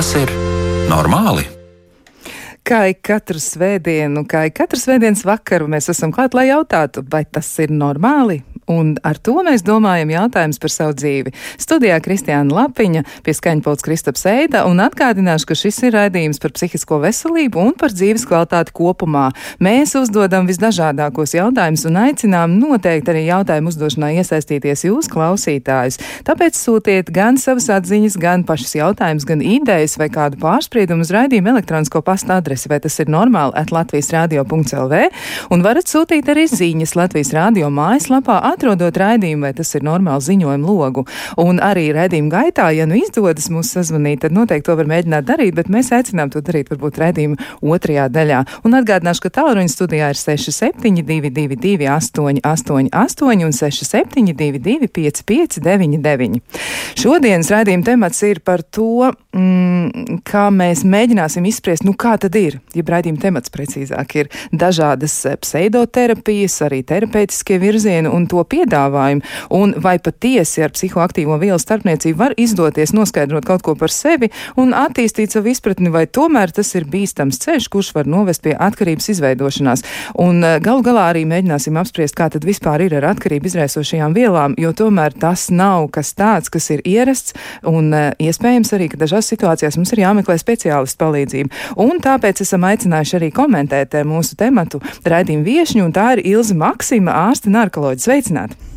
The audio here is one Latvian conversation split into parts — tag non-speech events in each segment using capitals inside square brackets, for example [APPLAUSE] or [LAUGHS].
Tas ir normāli? Kā ik katru svētdienu, kā ik katru svētdienas vakaru mēs esam klāt, lai jautātu, vai tas ir normāli? Un ar to mēs domājam jautājums par savu dzīvi. Studijā Kristiāna Lapiņa, pie skaņpolts Kristaps Eida, un atgādināšu, ka šis ir raidījums par psihisko veselību un par dzīves kvalitāti kopumā. Mēs uzdodam visdažādākos jautājumus un aicinām noteikti arī jautājumu uzdošanā iesaistīties jūs, klausītājus. Tāpēc sūtiet gan savas atziņas, gan pašas jautājumus, gan idejas vai kādu pārspriedumu uz raidījumu elektronisko pasta adresi, vai tas ir normāli at Latvijas radio.lv, un varat sūtīt arī ziņas Latvijas radio mājaslapā atrodot raidījumu, vai tas ir normāli ziņojumu logu. Un arī raidījuma gaitā, ja nu izdodas mūs sazvanīt, tad noteikti to var mēģināt darīt, bet mēs aicinām to darīt varbūt raidījuma otrajā daļā. Un atgādināšu, ka tālruņa studijā ir 6722, 888 un 6722, 559. Šodienas raidījuma temats ir par to, mm, kā mēs mēģināsim izspriest, nu kā tad ir, ja raidījuma temats precīzāk ir dažādas pseidoterapijas, arī terapeitiskie virzieni un to piedāvājumu, un vai patiesi ar psihoaktīvo vielu starpniecību var izdoties noskaidrot kaut ko par sevi un attīstīt savu izpratni, vai tomēr tas ir bīstams ceļš, kurš var novest pie atkarības izveidošanās. Un eh, galu galā arī mēģināsim apspriest, kā tad vispār ir ar atkarību izraisošajām vielām, jo tomēr tas nav kas tāds, kas ir ierasts, un eh, iespējams arī, ka dažās situācijās mums ir jāmeklē speciālistu palīdzību. Un tāpēc esam aicinājuši arī komentēt eh, mūsu tematu raidījumu viešņu, un tā ir Ilza Maksima, ārsta narkoloģis. Sveicināti! that.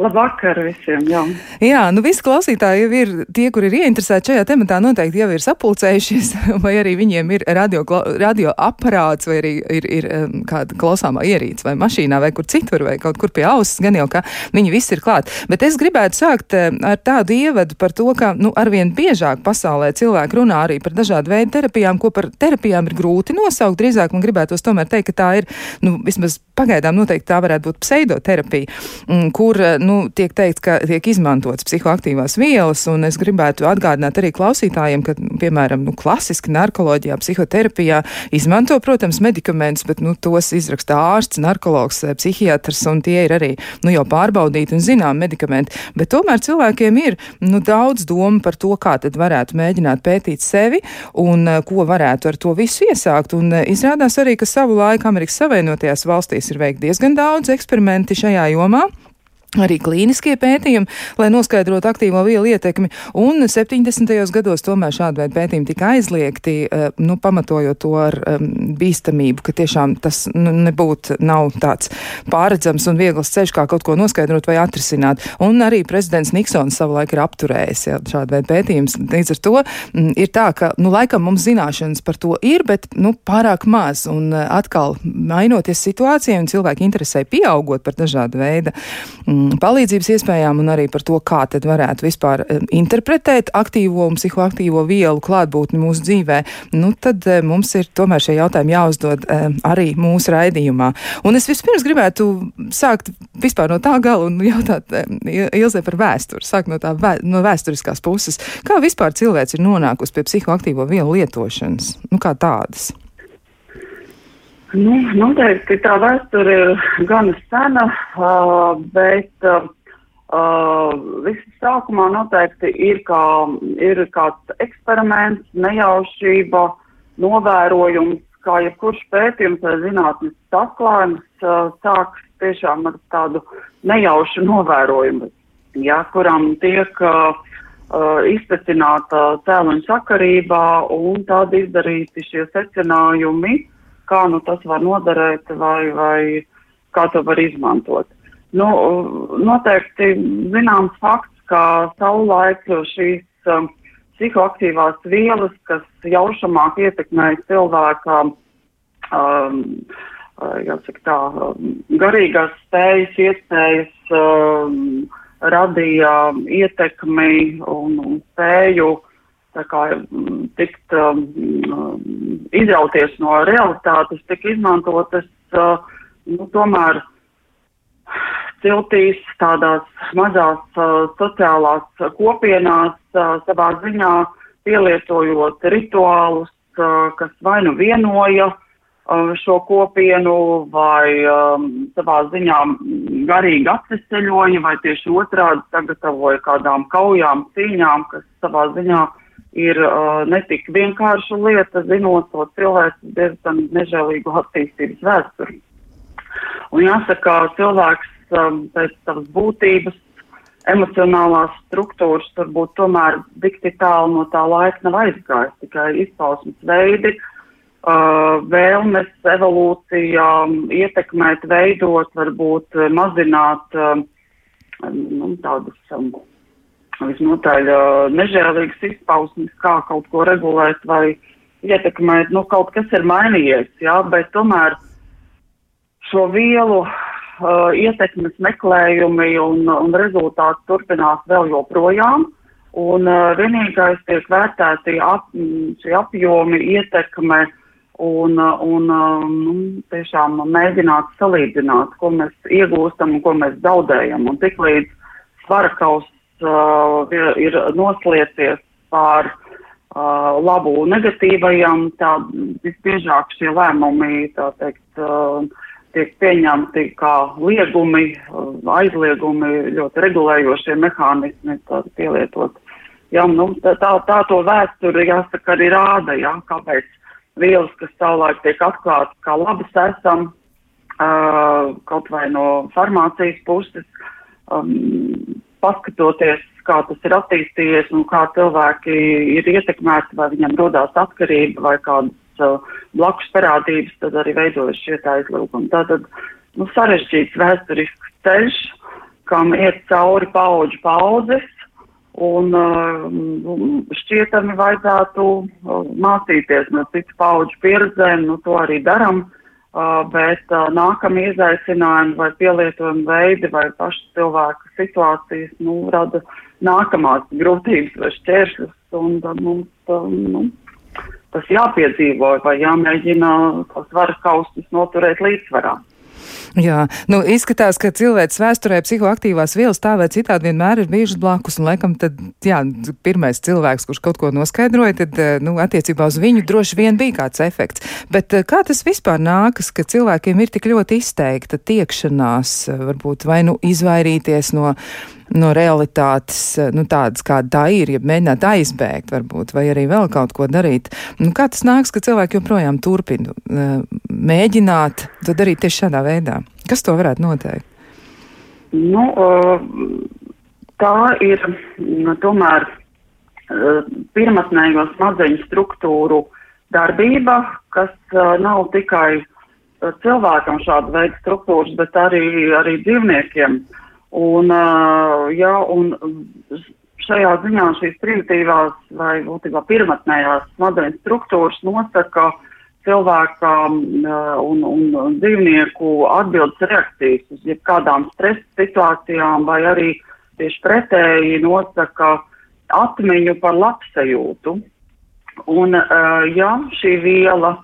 Labvakar visiem! Jā, jā nu visi klausītāji jau ir tie, kur ir ieinteresēti šajā tematā, noteikti jau ir sapulcējušies, [LAUGHS] vai arī viņiem ir radio, radio aparāts, vai arī ir, ir kāda klausāmā ierīce, vai mašīnā, vai kur citur, vai kaut kur pie auss, gan jau, ka viņi visi ir klāt. Bet es gribētu sākt ar tādu ievadu par to, ka, nu, arvien biežāk pasaulē cilvēki runā arī par dažādu veidu terapijām, ko par terapijām ir grūti nosaukt. Drīzāk man gribētos tomēr teikt, ka tā ir, nu, vismaz pagaidām noteikti tā varētu būt pseidoterapija, mm, kur, nu, tiek teikt, ka tiek izmantotas psihoaktīvās vielas, un es gribētu atgādināt arī klausītājiem, ka, piemēram, nu, klasiski narkoloģijā, psihoterapijā izmanto, protams, medikamentus, bet, nu, tos izraksta ārsts, narkologs, eh, psihiatrs, un tie ir arī, nu, jau pārbaudīti un zinām medikamenti, bet tomēr cilvēkiem ir, nu, daudz domu par to, kā tad varētu mēģināt pētīt sevi un eh, ko varētu ar to visu iesākt, un eh, izrādās arī, ka savu laiku Amerikas Savienotajās valstīs ir veikti diezgan daudz eksperimenti šajā jomā arī klīniskie pētījumi, lai noskaidrotu aktīvo vielu ietekmi, un 70. gados tomēr šāda veida pētījumi tika aizliegti, eh, nu, pamatojot to ar um, bīstamību, ka tiešām tas nu, nebūtu nav tāds pāredzams un viegls ceļš, kā kaut ko noskaidrot vai atrisināt. Un arī prezidents Niksons savulaik ir apturējis jā, šādu veidu pētījumus. Līdz ar to m, mm, ir tā, ka, nu, laikam mums zināšanas par to ir, bet, nu, pārāk maz, un uh, atkal mainoties situācijai un cilvēku interesē pieaugot par dažādu veidu. Mm, palīdzības iespējām un arī par to, kā tad varētu vispār interpretēt aktīvo un psihoaktīvo vielu klātbūtni mūsu dzīvē, nu tad mums ir tomēr šie jautājumi jāuzdod arī mūsu raidījumā. Un es vispirms gribētu sākt vispār no tā gala un jautāt Ilzē par vēsturi, sākt no tā vē, no vēsturiskās puses. Kā vispār cilvēks ir nonākusi pie psihoaktīvo vielu lietošanas? Nu, kā tādas? Nu, noteikti tā vēsture ir gana sena, bet viss sākumā noteikti ir, kā, ir kāds eksperiments, nejaušība, novērojums, kā jebkurš pētījums vai zinātnes atklājums sāks tiešām ar tādu nejaušu novērojumu, ja, kuram tiek izpēcināta cēloņa sakarībā un tad izdarīti šie secinājumi kā nu tas var noderēt vai, vai kā to var izmantot. Nu, noteikti zināms fakts, ka savulaik šīs um, psihoaktīvās vielas, kas jaušamāk ietekmēja cilvēka, um, jāsaka tā, um, garīgās spējas, iespējas, um, radīja ietekmi un, un spēju uh, kā mm, tikt um, um, izrauties no realitātes, tik izmantotas, uh, nu, tomēr ciltīs tādās mazās uh, sociālās kopienās uh, savā ziņā pielietojot rituālus, uh, kas vai nu vienoja uh, šo kopienu vai um, savā ziņā garīgi atveseļoja vai tieši otrādi sagatavoja kādām kaujām, cīņām, kas savā ziņā uh, ir uh, netik vienkārša lieta, zinot to cilvēku diezgan nežēlīgu attīstības vēsturi. Un jāsaka, cilvēks um, pēc savas būtības, emocionālās struktūras varbūt tomēr dikti tālu no tā laika nav aizgājis, tikai izpausmes veidi, uh, vēlmes, evolūcija, um, ietekmēt, veidot, varbūt mazināt um, nu, tādas. Um, visnotaļ nežēlīgas izpausmes, kā kaut ko regulēt vai ietekmēt, nu, kaut kas ir mainījies, jā, bet tomēr šo vielu uh, ietekmes meklējumi un, un rezultāti turpinās vēl joprojām, un uh, vienīgais tiek vērtēti ap, šie apjomi, ietekme, un, un nu, tiešām mēģināt salīdzināt, ko mēs iegūstam un ko mēs zaudējam, un tik līdz svara kaus uh, ir nosliecies pār uh, labu negatīvajam, tā visbiežāk šie lēmumi, teikt, uh, tiek pieņemti kā liegumi, uh, aizliegumi, ļoti regulējošie mehānismi, pielietot. Jā, nu, tā, tā, to vēsturi, jāsaka, arī rāda, jā, kāpēc vielas, kas savulaik tiek atklātas kā labas esam, uh, kaut vai no farmācijas puses, um, paskatoties, kā tas ir attīstījies un kā cilvēki ir ietekmēti, vai viņam rodās atkarība vai kādas uh, blakus parādības, tad arī veidojas šie aizlūgumi. Tātad, nu, sarežģīts vēsturisks ceļš, kam iet cauri paudžu paudzes, un uh, šķietami vajadzētu uh, mācīties no citu paudžu pieredzēm, nu, to arī daram. Uh, Uh, bet uh, nākamie izaicinājumi vai pielietojumi veidi vai pašas cilvēka situācijas, nu, rada nākamās grūtības vai šķēršļus, un tad mums, uh, nu, tas jāpiedzīvo vai jāmēģina tos varas kaustus noturēt līdzsvarā. Jā, nu, izskatās, ka cilvēks vēsturē psihoaktīvās vielas tā vai citādi vienmēr ir bijušas blakus, un laikam tad, jā, pirmais cilvēks, kurš kaut ko noskaidroja, tad, eh, nu, attiecībā uz viņu droši vien bija kāds efekts. Bet eh, kā tas vispār nākas, ka cilvēkiem ir tik ļoti izteikta tiekšanās, eh, varbūt vai nu izvairīties no no realitātes, nu, tādas, kāda tā ir, ja mēģināt aizbēgt, varbūt, vai arī vēl kaut ko darīt. Nu, kā tas nāks, ka cilvēki joprojām turpina mēģināt to darīt tieši šādā veidā? Kas to varētu noteikt? Nu, tā ir nu, tomēr pirmatnējo smadzeņu struktūru darbība, kas nav tikai cilvēkam šāda veida struktūras, bet arī, arī dzīvniekiem. Un, jā, un šajā ziņā šīs primitīvās vai būtībā pirmatnējās smadzeņu struktūras nosaka, cilvēka un, un dzīvnieku atbildes reakcijas uz jebkādām stresa situācijām, vai arī tieši pretēji nosaka atmiņu par labsajūtu. Un, ja šī viela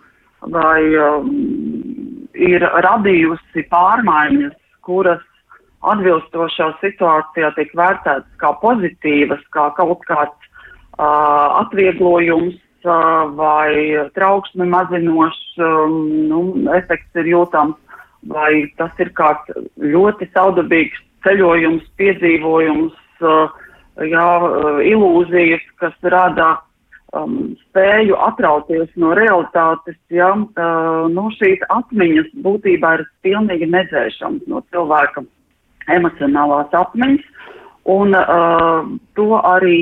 vai um, ir radījusi pārmaiņas, kuras atbilstošā situācijā tiek vērtētas kā pozitīvas, kā kaut kāds uh, atvieglojums vai trauksme mazinošs um, nu, efekts ir jūtams, vai tas ir kāds ļoti saudabīgs ceļojums, piedzīvojums, uh, jā, ilūzijas, kas rada um, spēju atrauties no realitātes, jā, uh, nu, šīs atmiņas būtībā ir pilnīgi nedzēšams no cilvēka emocionālās atmiņas, un uh, to arī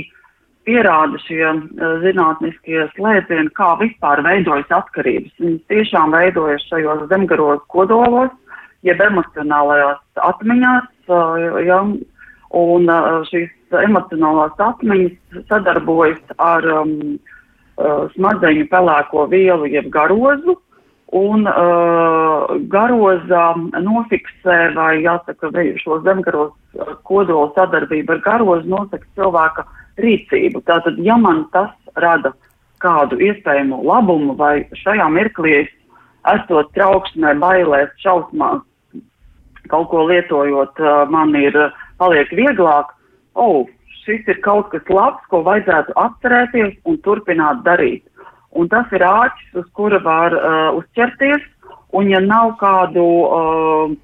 pierāda šie uh, zinātniskie slēdzieni, kā vispār veidojas atkarības. Viņas tiešām veidojas šajos zemgaros kodolos, jeb emocionālajās atmiņās, uh, ja, un uh, šīs emocionālās atmiņas sadarbojas ar um, uh, smadzeņu pelēko vielu, jeb garozu, un uh, garozā nofiksē, vai jāsaka, šo zemgaros kodolu sadarbību ar garozu nosaka cilvēka rīcību. Tātad, ja man tas rada kādu iespējamu labumu vai šajā mirklī es esot trauksmē, bailēs, šausmās, kaut ko lietojot, man ir paliek vieglāk, oh, šis ir kaut kas labs, ko vajadzētu atcerēties un turpināt darīt. Un tas ir āķis, uz kura var uh, uzķerties, un ja nav kādu uh,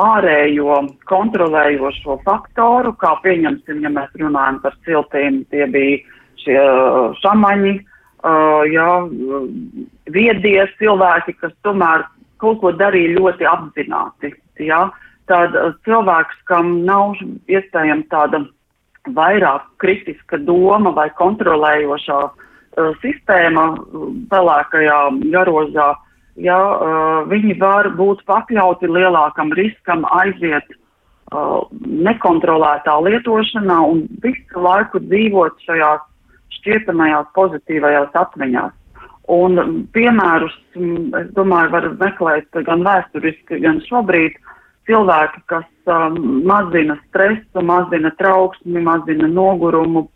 ārējo kontrolējošo faktoru, kā pieņemsim, ja mēs runājam par ciltīm, tie bija šie šamaņi, jā, viedie cilvēki, kas tomēr kaut ko darīja ļoti apzināti. Jā. Tad cilvēks, kam nav iespējams tāda vairāk kritiska doma vai kontrolējošā uh, sistēma pelēkajā garozā, ja, uh, viņi var būt pakļauti lielākam riskam aiziet uh, nekontrolētā lietošanā un visu laiku dzīvot šajās šķietamajās pozitīvajās atmiņās. Un piemērus, es domāju, var meklēt gan vēsturiski, gan šobrīd. Uh, cilvēki, kas um, mazina stresu, mazina trauksmi, mazina nogurumu,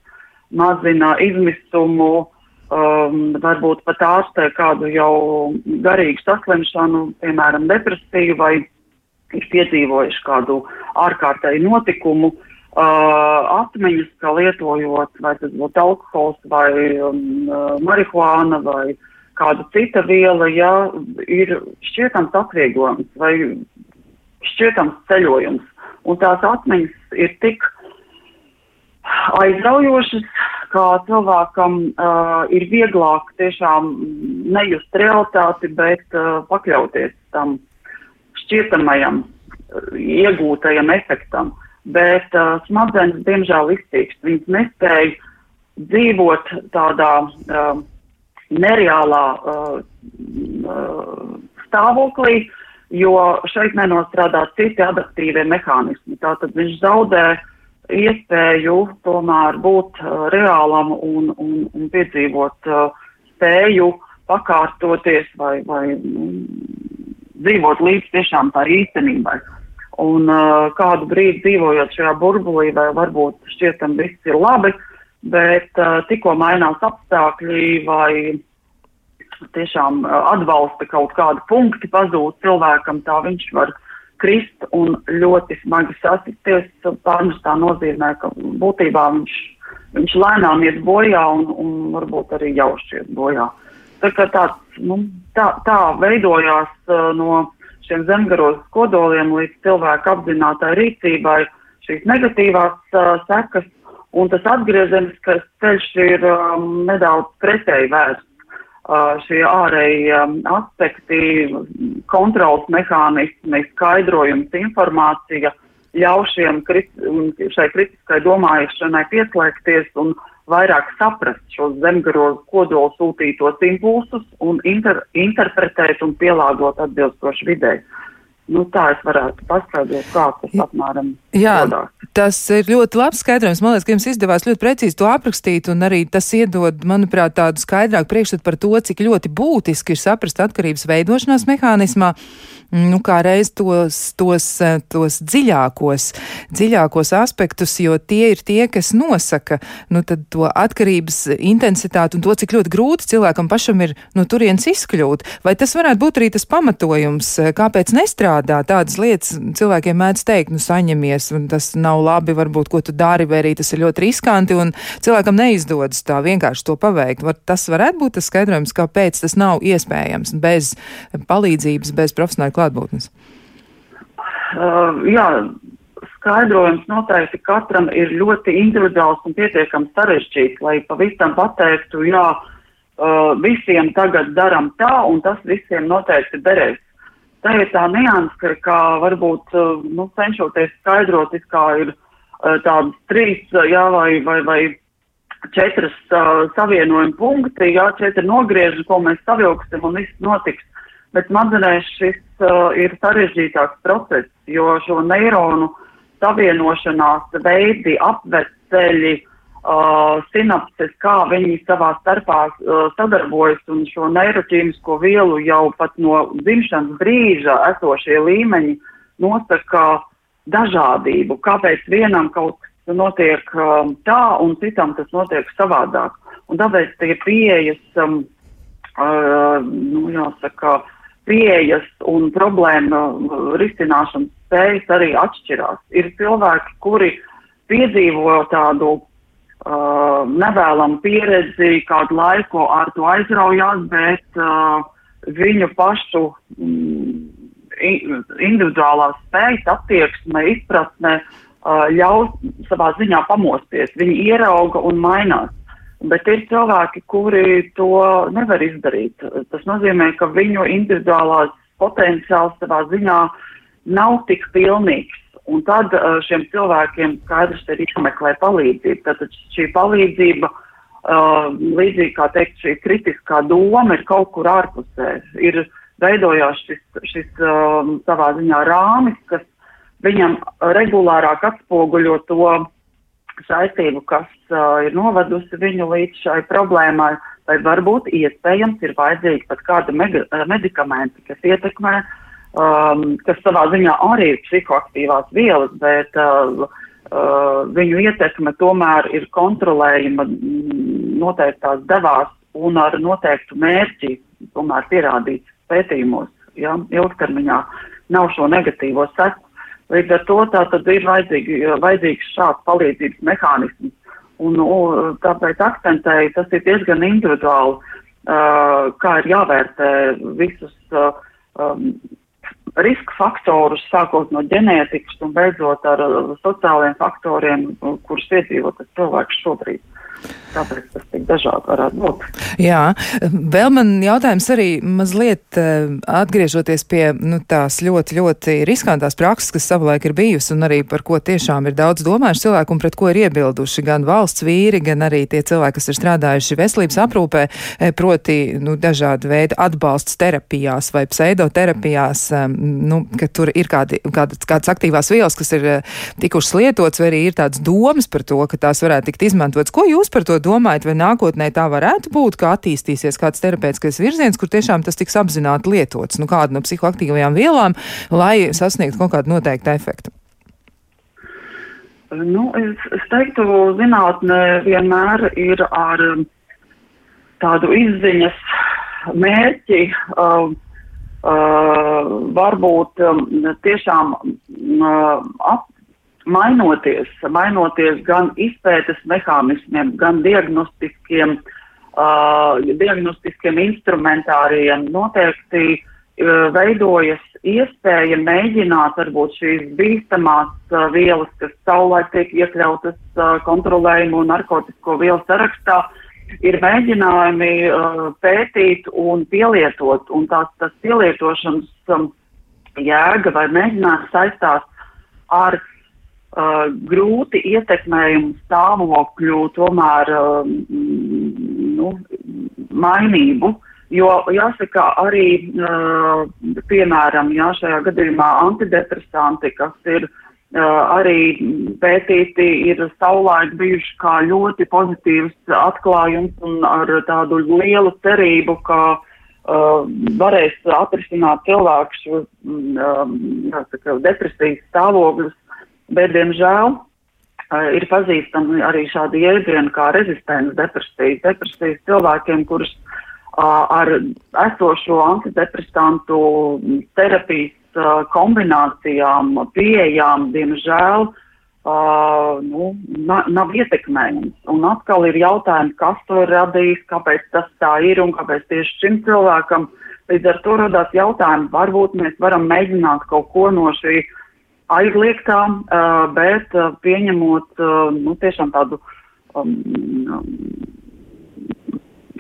mazina izmisumu, um, varbūt pat ārstē kādu jau garīgu saslimšanu, piemēram, depresiju vai ir piedzīvojuši kādu ārkārtēju notikumu. Uh, atmiņas, ka lietojot, vai tas būtu alkohols, vai um, uh, marihuāna, vai kāda cita viela, ja ir šķietams atvieglojums, vai šķietams ceļojums. Un tās atmiņas ir tik aizraujošas, kā cilvēkam uh, ir vieglāk tiešām nejust realitāti, bet uh, pakļauties tam šķietamajam, uh, iegūtajam efektam. Bet uh, smadzenes, diemžēl, iztīkst. Viņas nespēja dzīvot tādā uh, nereālā uh, uh, stāvoklī, uh, jo šeit nenostrādā citi adaptīvie mehānismi. Tātad viņš zaudē iespēju tomēr būt uh, reālam un, un, un piedzīvot uh, spēju pakārtoties vai, vai um, dzīvot līdz tiešām tā īstenībai. Un uh, kādu brīdi dzīvojot šajā burbulī, vai varbūt šķietam viss ir labi, bet uh, tikko mainās apstākļi vai tiešām atbalsta kaut kādu punktu pazūd cilvēkam, tā viņš var krist un ļoti smagi sasisties. Pārnestā nozīmē, ka būtībā viņš, viņš lēnām iet bojā un, un varbūt arī jaušies bojā. Tā kā tāds, nu, tā, tā veidojās uh, no šiem zemgaros kodoliem līdz cilvēku apzinātai rīcībai šīs negatīvās uh, sekas, un tas atgriezeniskais ceļš ir um, nedaudz pretēji vērsts šie ārējie aspekti, kontrols mehānismi, skaidrojums, informācija ļauj šiem, šai kritiskai domāšanai pieslēgties un vairāk saprast šos zemgaros kodolu sūtītos impulsus un inter, interpretēt un pielāgot atbilstoši videi. Nu, tā es varētu paskaidrot, kā tas apmēram Jā, dodās. tas ir ļoti labs skaidrojums. Man liekas, ka jums izdevās ļoti precīzi to aprakstīt, un arī tas iedod, manuprāt, tādu skaidrāku priekšstatu par to, cik ļoti būtiski ir saprast atkarības veidošanās mehānismā nu, kā reiz tos, tos, tos dziļākos, dziļākos aspektus, jo tie ir tie, kas nosaka nu, to atkarības intensitāti un to, cik ļoti grūti cilvēkam pašam ir no turienes izkļūt. Vai tas varētu būt arī tas pamatojums, kāpēc nestrādā tādas lietas? Cilvēkiem mēdz teikt, nu, saņemies, un tas nav labi, varbūt, ko tu dari, vai arī tas ir ļoti riskanti, un cilvēkam neizdodas tā vienkārši to paveikt. Var, tas varētu būt tas skaidrojums, kāpēc tas nav iespējams bez palīdzības, bez profesionāla klātbūtnes? Uh, jā, skaidrojums noteikti katram ir ļoti individuāls un pietiekami sarežģīts, lai pavisam pateiktu, jā, uh, visiem tagad daram tā un tas visiem noteikti derēs. Tā ir tā nianse, ka varbūt, uh, nu, cenšoties skaidrot, kā ir uh, tādas trīs, uh, jā, vai, vai, vai četras uh, savienojuma punkti, jā, četri nogrieži, ko mēs savilksim un viss notiks. Bet smadzenēs šis uh, ir sarežģītāks process, jo šo neironu savienošanās veidi, apveceļi, uh, sinapses, kā viņi savā starpā uh, sadarbojas un šo neiroķīmisko vielu jau pat no dzimšanas brīža esošie līmeņi nosaka dažādību, kāpēc vienam kaut kas notiek um, tā un citam tas notiek savādāk. Un tāpēc tie pieejas, um, uh, nu, jāsaka, uh, pieejas un problēma risināšanas spējas arī atšķirās. Ir cilvēki, kuri piedzīvo tādu uh, nevēlamu pieredzi, kādu laiku ar to aizraujās, bet uh, viņu pašu mm, individuālās spējas, attieksme, izpratne uh, ļaus savā ziņā pamosties. Viņi ierauga un mainās. Bet ir cilvēki, kuri to nevar izdarīt. Tas nozīmē, ka viņu individuālās potenciāls savā ziņā nav tik pilnīgs. Un tad uh, šiem cilvēkiem skaidrs ir jāmeklē palīdzība. Tātad šī palīdzība, uh, līdzīgi kā teikt, šī kritiskā doma ir kaut kur ārpusē. Ir veidojās šis, šis um, savā ziņā rāmis, kas viņam regulārāk atspoguļo to saistību, kas uh, ir novadusi viņu līdz šai problēmai, vai varbūt iespējams ir vajadzīgi pat kādi medikamenti, kas ietekmē, um, kas savā ziņā arī ir psihoaktīvās vielas, bet uh, uh, viņu ietekme tomēr ir kontrolējama noteiktās devās un ar noteiktu mērķi, tomēr pierādīts pētījumos, ja, ilgtermiņā nav šo negatīvo seku. Līdz ar to tā tad ir vajadzīgi, vajadzīgs šāds palīdzības mehānisms. Un, un tāpēc akcentēju, tas ir diezgan individuāli, uh, kā ir jāvērtē visus uh, um, riska faktorus, sākot no ģenētikas un beidzot ar uh, sociālajiem faktoriem, kurus piedzīvo tas cilvēks šobrīd. Tāpēc tas tik dažādi varētu būt. Jā, vēl man jautājums arī mazliet eh, atgriežoties pie nu, tās ļoti, ļoti riskantās prakses, kas savulaik ir bijusi un arī par ko tiešām ir daudz domājuši cilvēki un pret ko ir iebilduši gan valsts vīri, gan arī tie cilvēki, kas ir strādājuši veselības aprūpē, eh, proti nu, dažādi veidi atbalsts terapijās vai pseidoterapijās, eh, nu, ka tur ir kādi, kādas, kādas aktīvās vielas, kas ir tikušas lietotas, vai arī ir tādas domas par to, ka tās varētu tikt izmantotas. Ko jūs par to domājat, vai nākotnē tā varētu būt, ka attīstīsies kāds terapeitiskais virziens, kur tiešām tas tiks apzināti lietots, nu kāda no psihoaktīvajām vielām, lai sasniegtu kaut kādu noteiktu efektu? Nu, es, es teiktu, zinātne vienmēr ir ar um, tādu izziņas mērķi, uh, uh, varbūt um, tiešām uh, ap, mainoties, mainoties gan izpētes mehānismiem, gan diagnostiskiem, uh, diagnostiskiem instrumentāriem, noteikti uh, veidojas iespēja mēģināt varbūt šīs bīstamās uh, vielas, kas savulaik tiek iekļautas uh, kontrolējumu un narkotisko vielu sarakstā, ir mēģinājumi uh, pētīt un pielietot, un tās, tas pielietošanas um, jēga vai mēģinājums saistās ar uh, uh, grūti ietekmējumu stāvokļu tomēr uh, nu, mainību. Jo jāsaka arī, uh, piemēram, jā, šajā gadījumā antidepresanti, kas ir uh, arī pētīti, ir savulaik bijuši kā ļoti pozitīvs atklājums un ar tādu lielu cerību, ka uh, varēs atrisināt cilvēku uh, jāsaka, depresijas stāvokļus bet, diemžēl, ir pazīstami arī šādi jēdzieni kā rezistents depresijas. Depresijas cilvēkiem, kurus ar esošo antidepresantu terapijas kombinācijām, pieejām, diemžēl, Uh, nu, na, nav ietekmējams. Un atkal ir jautājums, kas to ir radījis, kāpēc tas tā ir un kāpēc tieši šim cilvēkam. Līdz ar to radās jautājumi, varbūt mēs varam mēģināt kaut ko no šī uh, aizliegtā, bet pieņemot nu, tiešām tādu um,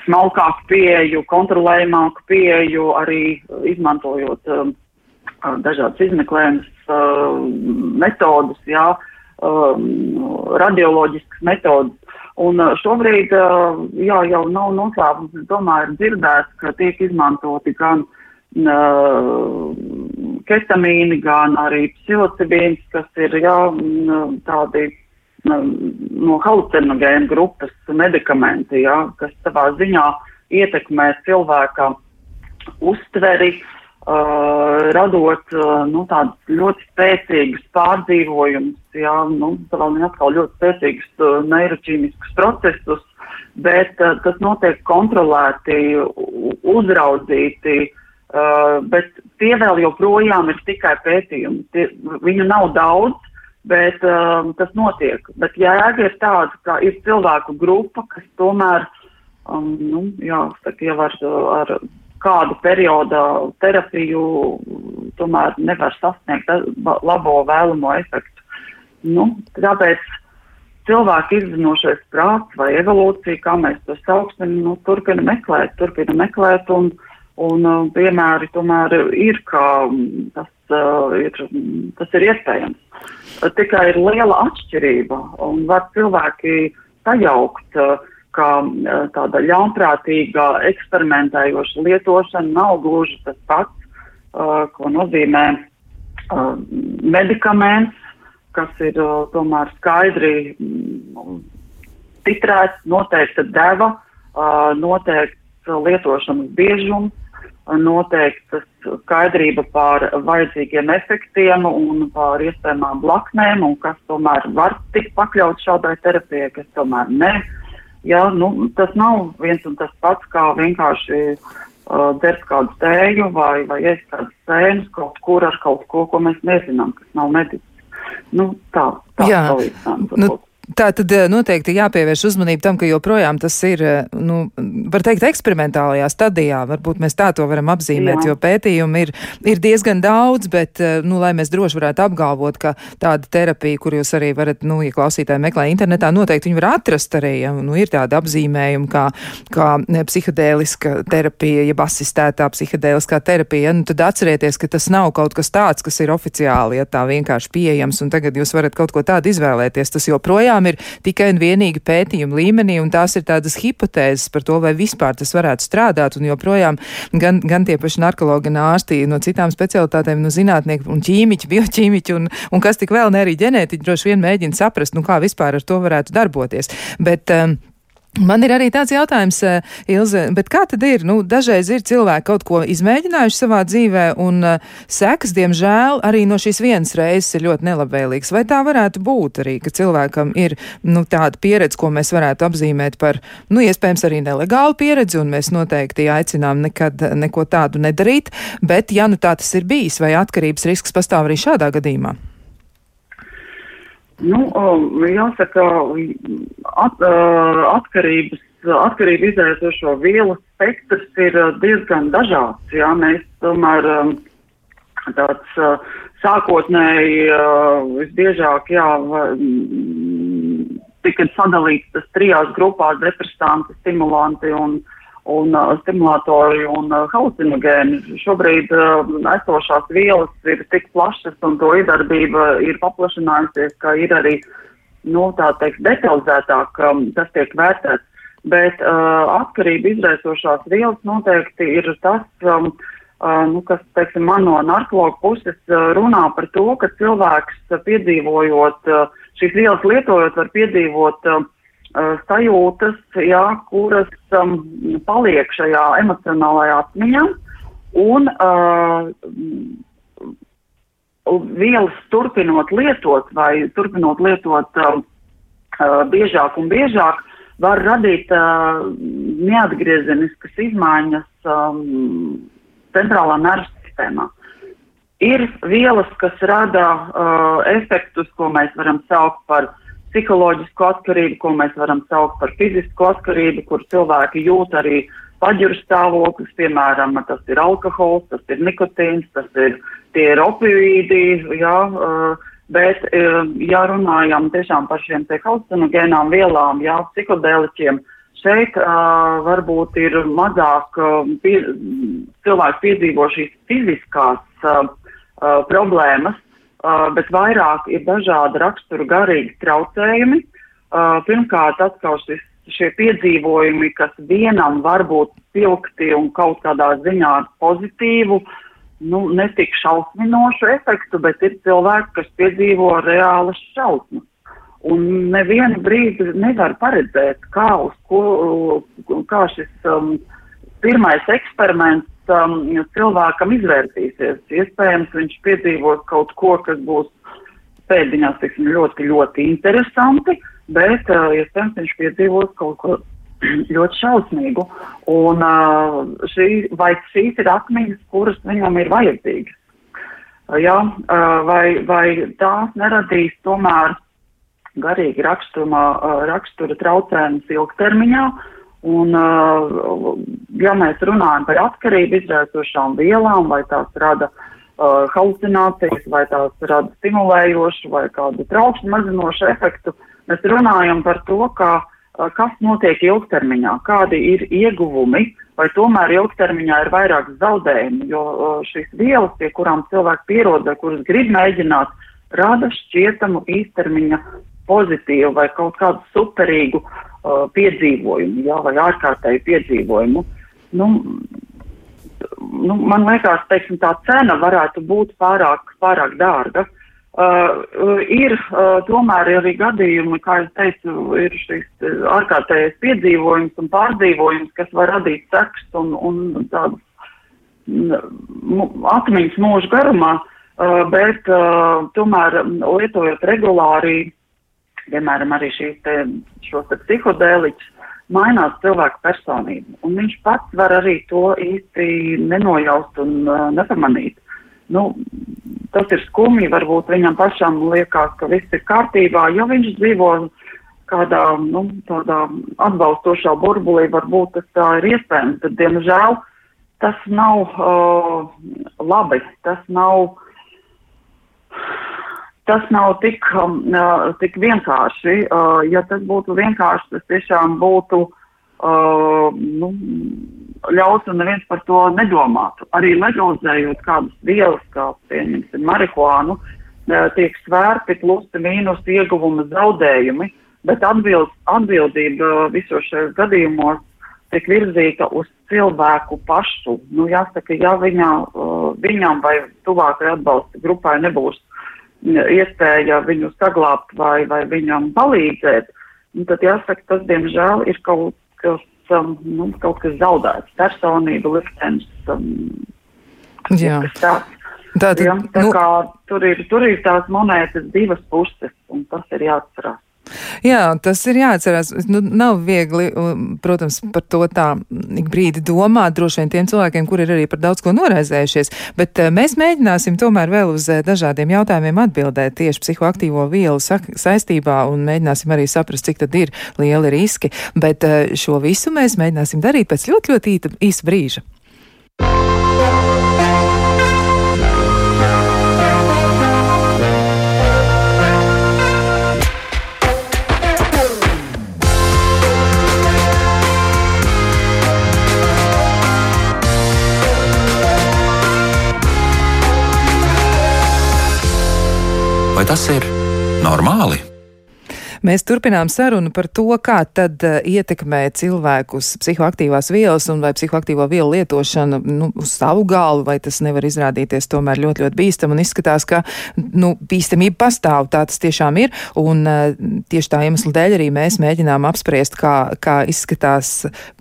smalkāku pieeju, kontrolējamāku pieeju, arī izmantojot um, dažādas izmeklējumas uh, metodus, jā, um, radioloģiskas metodas. Un šobrīd, jā, jau nav noslēpums, es domāju, ir dzirdēts, ka tiek izmantoti gan uh, ketamīni, gan arī psilocibīns, kas ir jā, tādi no halucinogēnu grupas medikamenti, jā, kas savā ziņā ietekmē cilvēka uztveri, uh, radot uh, nu, tādus ļoti spēcīgus pārdzīvojumus, jā, nu, savā ziņā atkal ļoti spēcīgus uh, neiroķīmiskus procesus, bet uh, tas notiek kontrolēti, uzraudzīti, uh, Uh, bet tie vēl joprojām ir tikai pētījumi. Tie, viņu nav daudz, bet uh, tas notiek. Bet jēga ir tāda, ka ir cilvēku grupa, kas tomēr, um, nu, jā, saka, jau ar, ar kādu periodu terapiju tomēr nevar sasniegt labo vēlamo efektu. Nu, tāpēc cilvēka izzinošais prāts vai evolūcija, kā mēs to sauksim, nu, turpina meklēt, turpina meklēt, un, un uh, piemēri tomēr ir, kā tas, uh, ir, tas ir iespējams. Uh, tikai ir liela atšķirība, un var cilvēki sajaukt, uh, ka uh, tāda ļaunprātīga eksperimentējoša lietošana nav gluži tas pats, uh, ko nozīmē medikaments, kas ir tomēr skaidri mm, titrēts, noteikta deva, noteikts lietošanas biežums, noteikta skaidrība par vajadzīgiem efektiem un par iespējamām blaknēm, un kas tomēr var tikt pakļaut šādai terapijai, kas tomēr ne. Ja, nu, tas nav viens un tas pats, kā vienkārši uh, dzert kādu tēju vai, vai ēst kādas sēnes kaut kur ar kaut ko, ko mēs nezinām, kas nav medicīna. Nu, tā, tā Jā. Nu, Tā tad eh, noteikti jāpievērš uzmanība tam, ka joprojām tas ir, eh, nu, var teikt, eksperimentālajā stadijā. Varbūt mēs tā to varam apzīmēt, Jā. jo pētījumu ir, ir diezgan daudz, bet, eh, nu, lai mēs droši varētu apgalvot, ka tāda terapija, kur jūs arī varat, nu, ja klausītāji meklē internetā, noteikti viņi var atrast arī, ja, nu, ir tāda apzīmējuma kā, kā psihedēliska terapija, jeb asistētā psihedēliskā terapija, ja, nu, tad atcerieties, ka tas nav kaut kas tāds, kas ir oficiāli, ja tā vienkārši pieejams, un tagad jūs varat kaut ko tādu izvēlēties. Tas joprojām joprojām ir tikai un vienīgi pētījuma līmenī, un tās ir tādas hipotēzes par to, vai vispār tas varētu strādāt, un joprojām gan, gan tie paši narkologi un ārsti no citām specialitātēm, no zinātnieki un ķīmiķi, bioķīmiķi un, un kas tik vēl ne arī ģenētiķi droši vien mēģina saprast, nu kā vispār ar to varētu darboties. Bet, um, Man ir arī tāds jautājums, eh, Ilze, bet kā tad ir? Nu, dažreiz ir cilvēki kaut ko izmēģinājuši savā dzīvē, un uh, sekas, diemžēl, arī no šīs vienas reizes ir ļoti nelabvēlīgas. Vai tā varētu būt arī, ka cilvēkam ir nu, tāda pieredze, ko mēs varētu apzīmēt par, nu, iespējams, arī nelegālu pieredzi, un mēs noteikti aicinām nekad neko tādu nedarīt, bet, ja nu tā tas ir bijis, vai atkarības risks pastāv arī šādā gadījumā? Nu, jāsaka, at, atkarības, atkarību izraisošo vielu spektrs ir diezgan dažāds. Jā, mēs tomēr tāds sākotnēji visbiežāk, jā, tika sadalīts tas trijās grupās depresanti, stimulanti un uh, un uh, stimulatori un uh, halucinogēni. Šobrīd uh, esošās vielas ir tik plašas un to iedarbība ir paplašinājusies, ka ir arī, nu, tā teikt, detalizētāk um, tas tiek vērtēts. Bet uh, atkarība izraisošās vielas noteikti ir tas, um, uh, nu, kas, teiksim, man no narkologa puses uh, runā par to, ka cilvēks uh, piedzīvojot uh, šīs vielas lietojot var piedzīvot uh, sajūtas, jā, kuras um, paliek šajā emocionālajā atmiņā, un uh, vielas turpinot lietot vai turpinot lietot uh, biežāk un biežāk, var radīt uh, neatgriezeniskas izmaiņas um, centrālā nervu sistēmā. Ir vielas, kas rada uh, efektus, ko mēs varam saukt par uh, psiholoģisku atkarību, ko mēs varam saukt par fizisku atkarību, kur cilvēki jūt arī paģiru stāvoklis, piemēram, tas ir alkohols, tas ir nikotīns, tas ir tie ir opioīdi, jā, bet, ja runājam tiešām par šiem te halucinogēnām vielām, jā, psihodēliķiem, šeit uh, varbūt ir mazāk uh, pie, cilvēki piedzīvo šīs fiziskās uh, uh, problēmas, uh, bet vairāk ir dažādi rakstura garīgi traucējumi. Uh, pirmkārt, atkal šis, šie piedzīvojumi, kas vienam var būt pilgti un kaut kādā ziņā pozitīvu, nu, netik šausminošu efektu, bet ir cilvēki, kas piedzīvo reālas šausmas. Un nevienu brīdi nevar paredzēt, kā, ko, kā šis um, pirmais eksperiments um, cilvēkam izvērtīsies. Iespējams, viņš piedzīvos kaut ko, kas būs pēdiņās, teiksim, ļoti, ļoti interesanti, bet uh, iespējams, viņš piedzīvos kaut ko [CLEARS THROAT] ļoti šausmīgu. Un uh, šī, vai šīs ir atmiņas, kuras viņam ir vajadzīgas? Uh, jā, uh, vai, vai tās neradīs tomēr garīgi raksturā, uh, rakstura traucējumus ilgtermiņā? Uh, Un, ja mēs runājam par atkarību izraisošām vielām, vai tās rada uh, halucinācijas, vai tās rada stimulējošu vai kādu traukšņu mazinošu efektu. Mēs runājam par to, kā, uh, kas notiek ilgtermiņā, kādi ir ieguvumi, vai tomēr ilgtermiņā ir vairāk zaudējumi, jo uh, šīs vielas, pie kurām cilvēki pierod, vai kuras grib mēģināt, rada šķietamu īstermiņa pozitīvu vai kaut kādu superīgu uh, piedzīvojumu, jā, vai ārkārtēju piedzīvojumu. Nu, nu, man liekas, teiksim, tā cena varētu būt pārāk, pārāk dārga. Uh, ir uh, tomēr arī gadījumi, kā es teicu, ir šis uh, ārkārtējais piedzīvojums un pārdzīvojums, kas var radīt seks un, un tādas atmiņas mūžu garumā, uh, bet uh, tomēr lietojot regulāri, piemēram, arī šīs šos psihodēliķus, mainās cilvēka personība, un viņš pats var arī to īsti nenojaust un uh, nepamanīt. Nu, tas ir skumji, varbūt viņam pašam liekas, ka viss ir kārtībā, ja viņš dzīvo kādā, nu, tādā atbalstošā burbulī, varbūt tas tā ir iespējams, tad, diemžēl, tas nav uh, labi, tas nav tas nav tik, um, uh, tik vienkārši. Uh, ja tas būtu vienkārši, tas tiešām būtu uh, nu, ļauts un neviens par to nedomātu. Arī legalizējot kādas vielas, kā pieņemsim marihuānu, uh, tiek svērti plusi mīnus ieguvuma zaudējumi, bet atbild, atbildība visos šajos gadījumos tiek virzīta uz cilvēku pašu. Nu, jāsaka, ja viņa, uh, viņam vai tuvākai atbalsta grupai nebūs iespēja viņu saglābt vai, vai viņam palīdzēt, nu, tad jāsaka, tas diemžēl ir kaut kas, um, nu, kaut kas zaudēts, personība, liktenis. Um, Jā. Tāds. Tātad, ja, tā nu, kā tur ir, tur ir tās monētas divas puses, un tas ir jāatcerās. Jā, tas ir jāatcerās. Nu, nav viegli, protams, par to tā brīdi domāt, droši vien tiem cilvēkiem, kuri ir arī par daudz ko noraizējušies, bet eh, mēs mēģināsim tomēr vēl uz eh, dažādiem jautājumiem atbildēt tieši psihoaktīvo vielu saistībā un mēģināsim arī saprast, cik tad ir lieli riski, bet eh, šo visu mēs mēģināsim darīt pēc ļoti, ļoti īsa brīža. Tas ir normāli? Mēs turpinām sarunu par to, kā tad uh, ietekmē cilvēkus psihoaktīvās vielas un vai psihoaktīvo vielu lietošana nu, uz savu galvu, vai tas nevar izrādīties tomēr ļoti, ļoti bīstam un izskatās, ka nu, bīstamība pastāv, tā tas tiešām ir, un uh, tieši tā iemesla dēļ arī mēs mēģinām apspriest, kā, kā izskatās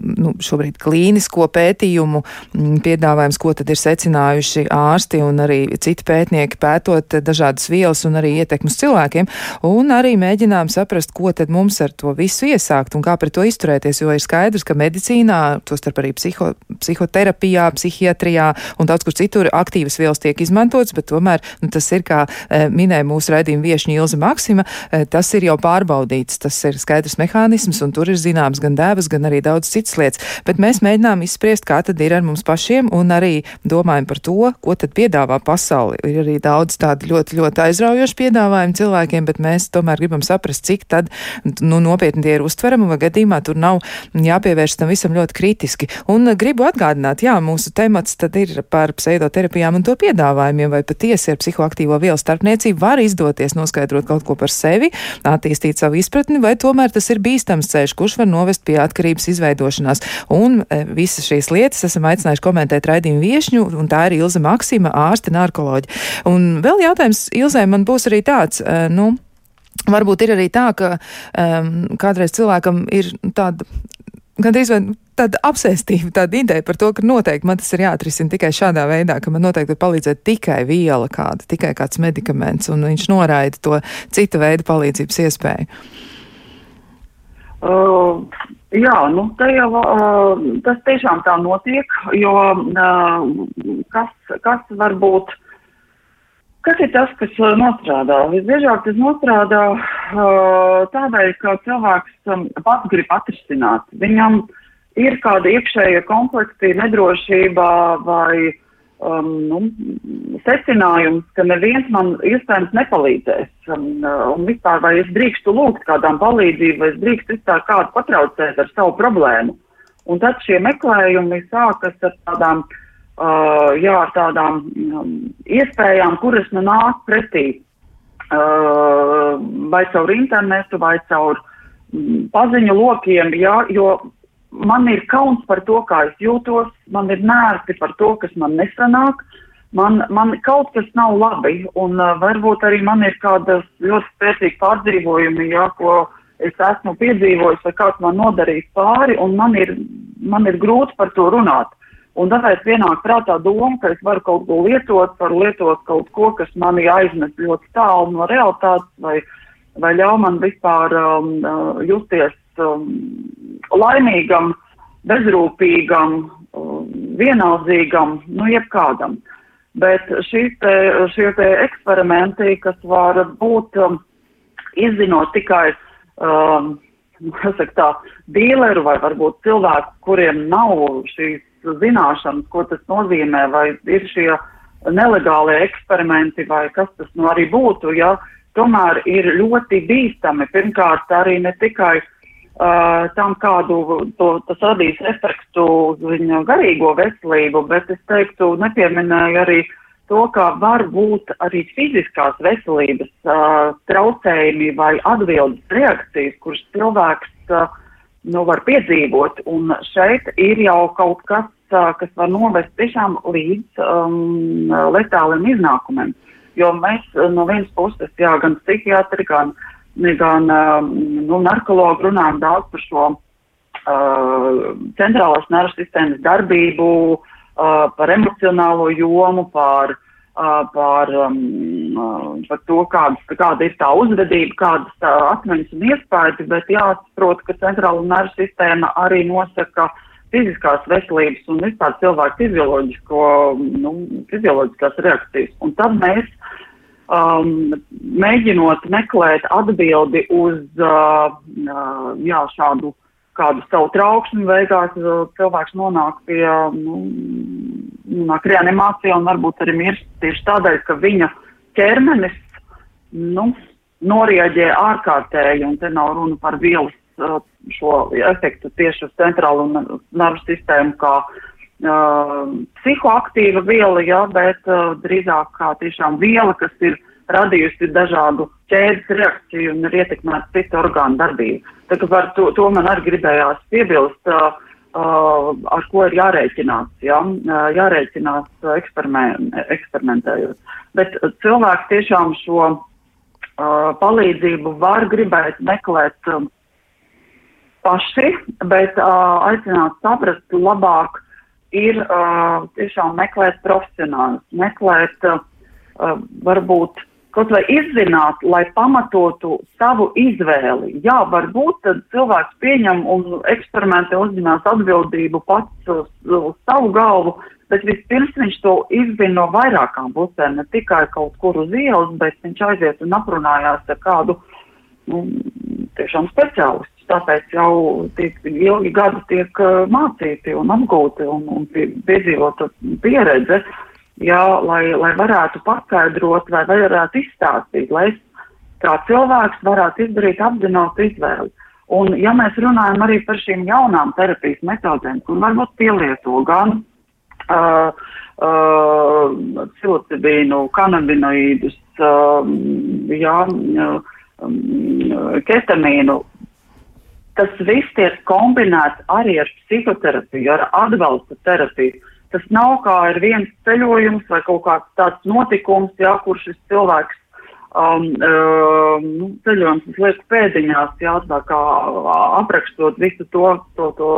nu, šobrīd klīnisko pētījumu mm, piedāvājums, ko tad ir secinājuši ārsti un arī citi pētnieki pētot dažādas vielas un arī ietekmus cilvēkiem, un arī mēģinām saprast, saprast, ko tad mums ar to visu iesākt un kā pret to izturēties, jo ir skaidrs, ka medicīnā, tostarp arī psiho, psihoterapijā, psihiatrijā un daudz kur citur aktīvas vielas tiek izmantotas, bet tomēr nu, tas ir, kā e, minēja mūsu raidījuma viešņa Ilza Maksima, e, tas ir jau pārbaudīts, tas ir skaidrs mehānisms un tur ir zināms gan dēvas, gan arī daudz citas lietas, bet mēs mēģinām izspriest, kā tad ir ar mums pašiem un arī domājam par to, ko tad piedāvā pasauli. Ir arī daudz tādu ļoti, ļoti aizraujošu piedāvājumu cilvēkiem, bet mēs tomēr gribam saprast, cik tad nu, nopietni tie ir uztverami, vai gadījumā tur nav jāpievērš tam visam ļoti kritiski. Un eh, gribu atgādināt, jā, mūsu temats tad ir par pseidoterapijām un to piedāvājumiem, vai patiesi ar psihoaktīvo vielu starpniecību var izdoties noskaidrot kaut ko par sevi, attīstīt savu izpratni, vai tomēr tas ir bīstams ceļš, kurš var novest pie atkarības izveidošanās. Un e, visas šīs lietas esam aicinājuši komentēt raidījumu viešņu, un tā ir Ilza Maksima, ārste narkoloģi. Un vēl jautājums Ilzai man būs arī tāds, e, nu, Varbūt ir arī tā, ka um, kādreiz cilvēkam ir tāda. Gandrīz vai tāda apsēstība, tāda ideja par to, ka noteikti man tas ir jāatrisina tikai šādā veidā, ka man noteikti var palīdzēt tikai viela kāda, tikai kāds medikaments, un viņš noraida to cita veida palīdzības iespēju. Uh, jā, nu, jau, uh, tas tiešām tā notiek, jo uh, kas, kas var būt Kas ir tas, kas uh, nostrādā? Visbiežāk tas nostrādā uh, tādēļ, ka cilvēks um, pats grib atrisināt. Viņam ir kāda iekšēja konflikti, nedrošība vai um, nu, secinājums, ka neviens man iespējams nepalīdzēs. Um, un vispār, vai es drīkstu lūgt kādām palīdzību, vai es drīkstu vispār kādu patraucēt ar savu problēmu. Un tad šie meklējumi sākas ar tādām, uh, jā, ar tādām um, iespējām, kuras man nāk pretī. Uh, vai caur internetu, vai caur um, paziņu lokiem, jā, jo man ir kauns par to, kā es jūtos, man ir nērti par to, kas man nesanāk, man, man kaut kas nav labi, un uh, varbūt arī man ir kāda ļoti spēcīga pārdzīvojumi, jā, ko es esmu piedzīvojis, vai kāds man nodarījis pāri, un man ir, man ir grūti par to runāt. Un tāpēc pienāk prātā doma, ka es varu kaut ko lietot, varu lietot kaut ko, kas mani aiznes ļoti tālu no realitātes, vai, vai ļauj man vispār um, uh, justies um, laimīgam, bezrūpīgam, um, vienaldzīgam, nu, jebkādam. Bet te, šie te eksperimenti, kas var būt um, izzinot tikai, um, [LAUGHS] saka tā, dīleru vai varbūt cilvēku, kuriem nav šīs zināšanas, ko tas nozīmē, vai ir šie nelegālie eksperimenti, vai kas tas nu arī būtu, ja, tomēr ir ļoti bīstami. Pirmkārt, arī ne tikai uh, tam, kādu to, tas radīs efektu uz viņa garīgo veselību, bet es teiktu, nepieminēju arī to, ka var būt arī fiziskās veselības uh, traucējumi vai atbildes reakcijas, kuras cilvēks uh, nu, var piedzīvot. Un šeit ir jau kaut kas, kas var novest tiešām līdz um, letāliem iznākumiem. Jo mēs no vienas puses, jā, gan psihiatri, gan gan um, nu, narkologi runājam daudz par šo uh, centrālās nervu sistēmas darbību, uh, par emocionālo jomu, par, par, um, par to, kādas, kāda ir tā uzvedība, kādas tā atmiņas un iespējas, bet jāsaprot, ka centrāla nervu sistēma arī nosaka fiziskās veselības un vispār cilvēku fizioloģisko, nu, fizioloģiskās reakcijas. Un tad mēs um, mēģinot meklēt atbildi uz uh, jā, šādu kādu savu trauksmi, beigās cilvēks nonāk pie, nu, nonāk reanimācijā un varbūt arī mirst tieši tādēļ, ka viņa ķermenis, nu, norieģē ārkārtēji, un te nav runa par vielas uh, šo efektu tieši uz centrālu nervu sistēmu, kā uh, psihoaktīva viela, jā, bet uh, drīzāk kā tiešām viela, kas ir radījusi dažādu ķēdes reakciju un ir ietekmēta citu orgānu darbību. Tā kā par to, to man arī gribējās piebilst, uh, ar ko ir jārēķinās, jā, uh, jārēķinās uh, eksperiment, eksperimentējot. Bet uh, cilvēks tiešām šo uh, palīdzību var gribēt meklēt um, paši, bet uh, aicināt saprast labāk ir uh, tiešām meklēt profesionālus, meklēt uh, uh, varbūt kaut vai izzināt, lai pamatotu savu izvēli. Jā, varbūt tad cilvēks pieņem un eksperimentē uzņemās atbildību pats uz, uz savu galvu, bet vispirms viņš to izzina no vairākām pusēm, ne tikai kaut kur uz ielas, bet viņš aiziet un aprunājās ar kādu, nu, tiešām speciālistu tāpēc jau tiek ilgi gadi tiek uh, mācīti un apgūti un, un piedzīvota pieredze, jā, lai, lai varētu paskaidrot vai varētu izstāstīt, lai es kā cilvēks varētu izdarīt apzinātu izvēli. Un, ja mēs runājam arī par šīm jaunām terapijas metodēm, kur varbūt pielieto gan uh, uh, psilocibīnu, kanabinoīdus, uh, jā, um, ketamīnu, tas viss tiek kombinēts arī ar psihoterapiju, ar atbalsta terapiju. Tas nav kā ir viens ceļojums vai kaut kāds tāds notikums, jā, kur šis cilvēks um, um, nu, ceļojums liek pēdiņās, jā, tā kā aprakstot visu to, to, to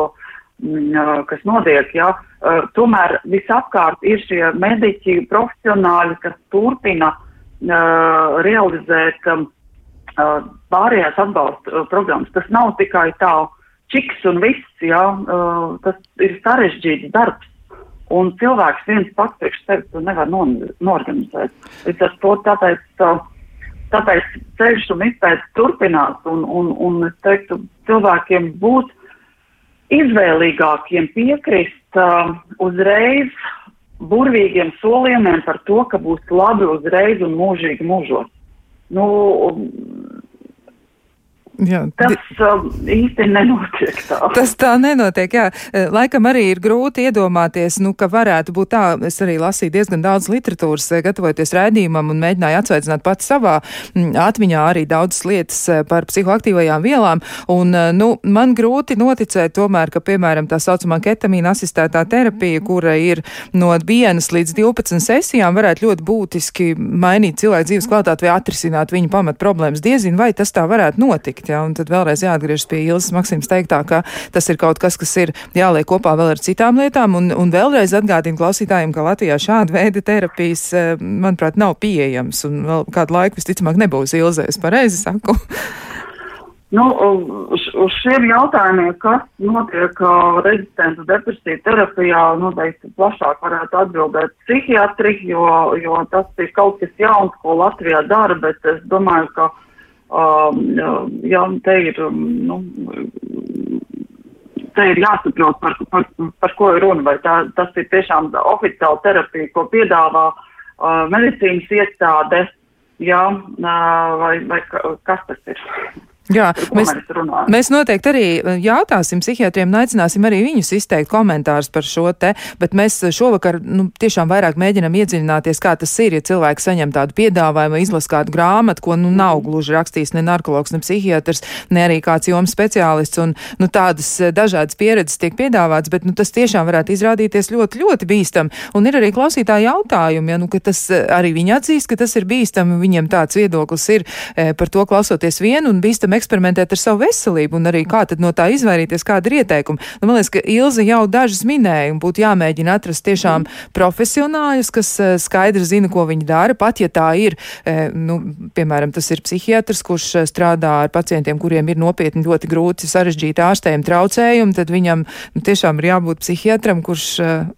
mm, kas notiek, jā. Uh, tomēr visapkārt ir šie mediķi, profesionāļi, kas turpina uh, realizēt um, Uh, pārējās atbalsta programmas. Tas nav tikai tā čiks un viss, jā, tas ir sarežģīts darbs. Un cilvēks viens pats priekš sevis to nevar norganizēt. Līdz ar to tāpēc, tāpēc ceļš un izpētes turpinās un, un, un es teiktu cilvēkiem būt izvēlīgākiem piekrist uh, uzreiz burvīgiem solījumiem par to, ka būs labi uzreiz un mūžīgi mūžos. Nu, Jā, tas um, īsti nenotiek tā. Tas tā nenotiek, jā. Eh, laikam arī ir grūti iedomāties, nu, ka varētu būt tā. Es arī lasīju diezgan daudz literatūras, eh, gatavoties raidījumam un mēģināju atsveicināt pats savā mm, atmiņā arī daudzas lietas eh, par psihoaktīvajām vielām. Un, nu, man grūti noticēt tomēr, ka, piemēram, tā saucamā ketamīna asistētā terapija, kura ir no vienas līdz 12 sesijām, varētu ļoti būtiski mainīt cilvēku dzīves kvalitāti vai atrisināt viņa pamat problēmas. Diezin, vai tas tā varētu notikt? Teikt. Ja? Un tad vēlreiz jāatgriežas pie Ilzas Maksimas teiktā, ka tas ir kaut kas, kas ir jāliek kopā vēl ar citām lietām. Un, un vēlreiz atgādinu klausītājiem, ka Latvijā šāda veida terapijas, eh, manuprāt, nav pieejams. Un vēl kādu laiku visticamāk nebūs Ilzēs. Pareizi saku. Nu, uz, uz šiem jautājumiem, kas notiek uh, rezistentu depresiju terapijā, noteikti plašāk varētu atbildēt psihiatri, jo, jo tas ir kaut kas jauns, ko Latvijā dara, bet es domāju, ka jā, te ir, um, nu, te ir jāsaprot, par, par, par ko ir runa, vai tā, tas ir tiešām oficiāla terapija, ko piedāvā uh, medicīnas iestāde, jā, uh, vai, vai kas tas ir. Jā, mēs, mēs noteikti arī eh, jautāsim psihiatriem aicināsim arī viņus izteikt komentārus par šo te, bet mēs šovakar nu, tiešām vairāk mēģinam iedziļināties, kā tas ir, ja cilvēks saņem tādu piedāvājumu, izlas kādu grāmatu, ko nu nav gluži rakstījis ne narkologs, ne psihiatrs, ne arī kāds joms speciālists, un nu, tādas eh, dažādas pieredzes tiek piedāvāts, bet nu, tas tiešām varētu izrādīties ļoti, ļoti bīstam. Un ir arī klausītāji jautājumi, ja, nu, ka tas eh, arī viņi atzīst, ka tas ir bīstam, viņiem tāds viedoklis ir par to klausoties vienu un bīstam eksperimentēt ar savu veselību un arī kā tad no tā izvairīties, kāda ir ieteikuma. Nu, man liekas, ka Ilze jau dažas minēja un būtu jāmēģina atrast tiešām profesionāļus, kas uh, skaidri zina, ko viņi dara, pat ja tā ir, uh, nu, piemēram, tas ir psihiatrs, kurš uh, strādā ar pacientiem, kuriem ir nopietni ļoti grūti sarežģīti ārstējumi traucējumi, tad viņam nu, tiešām ir jābūt psihiatram, kurš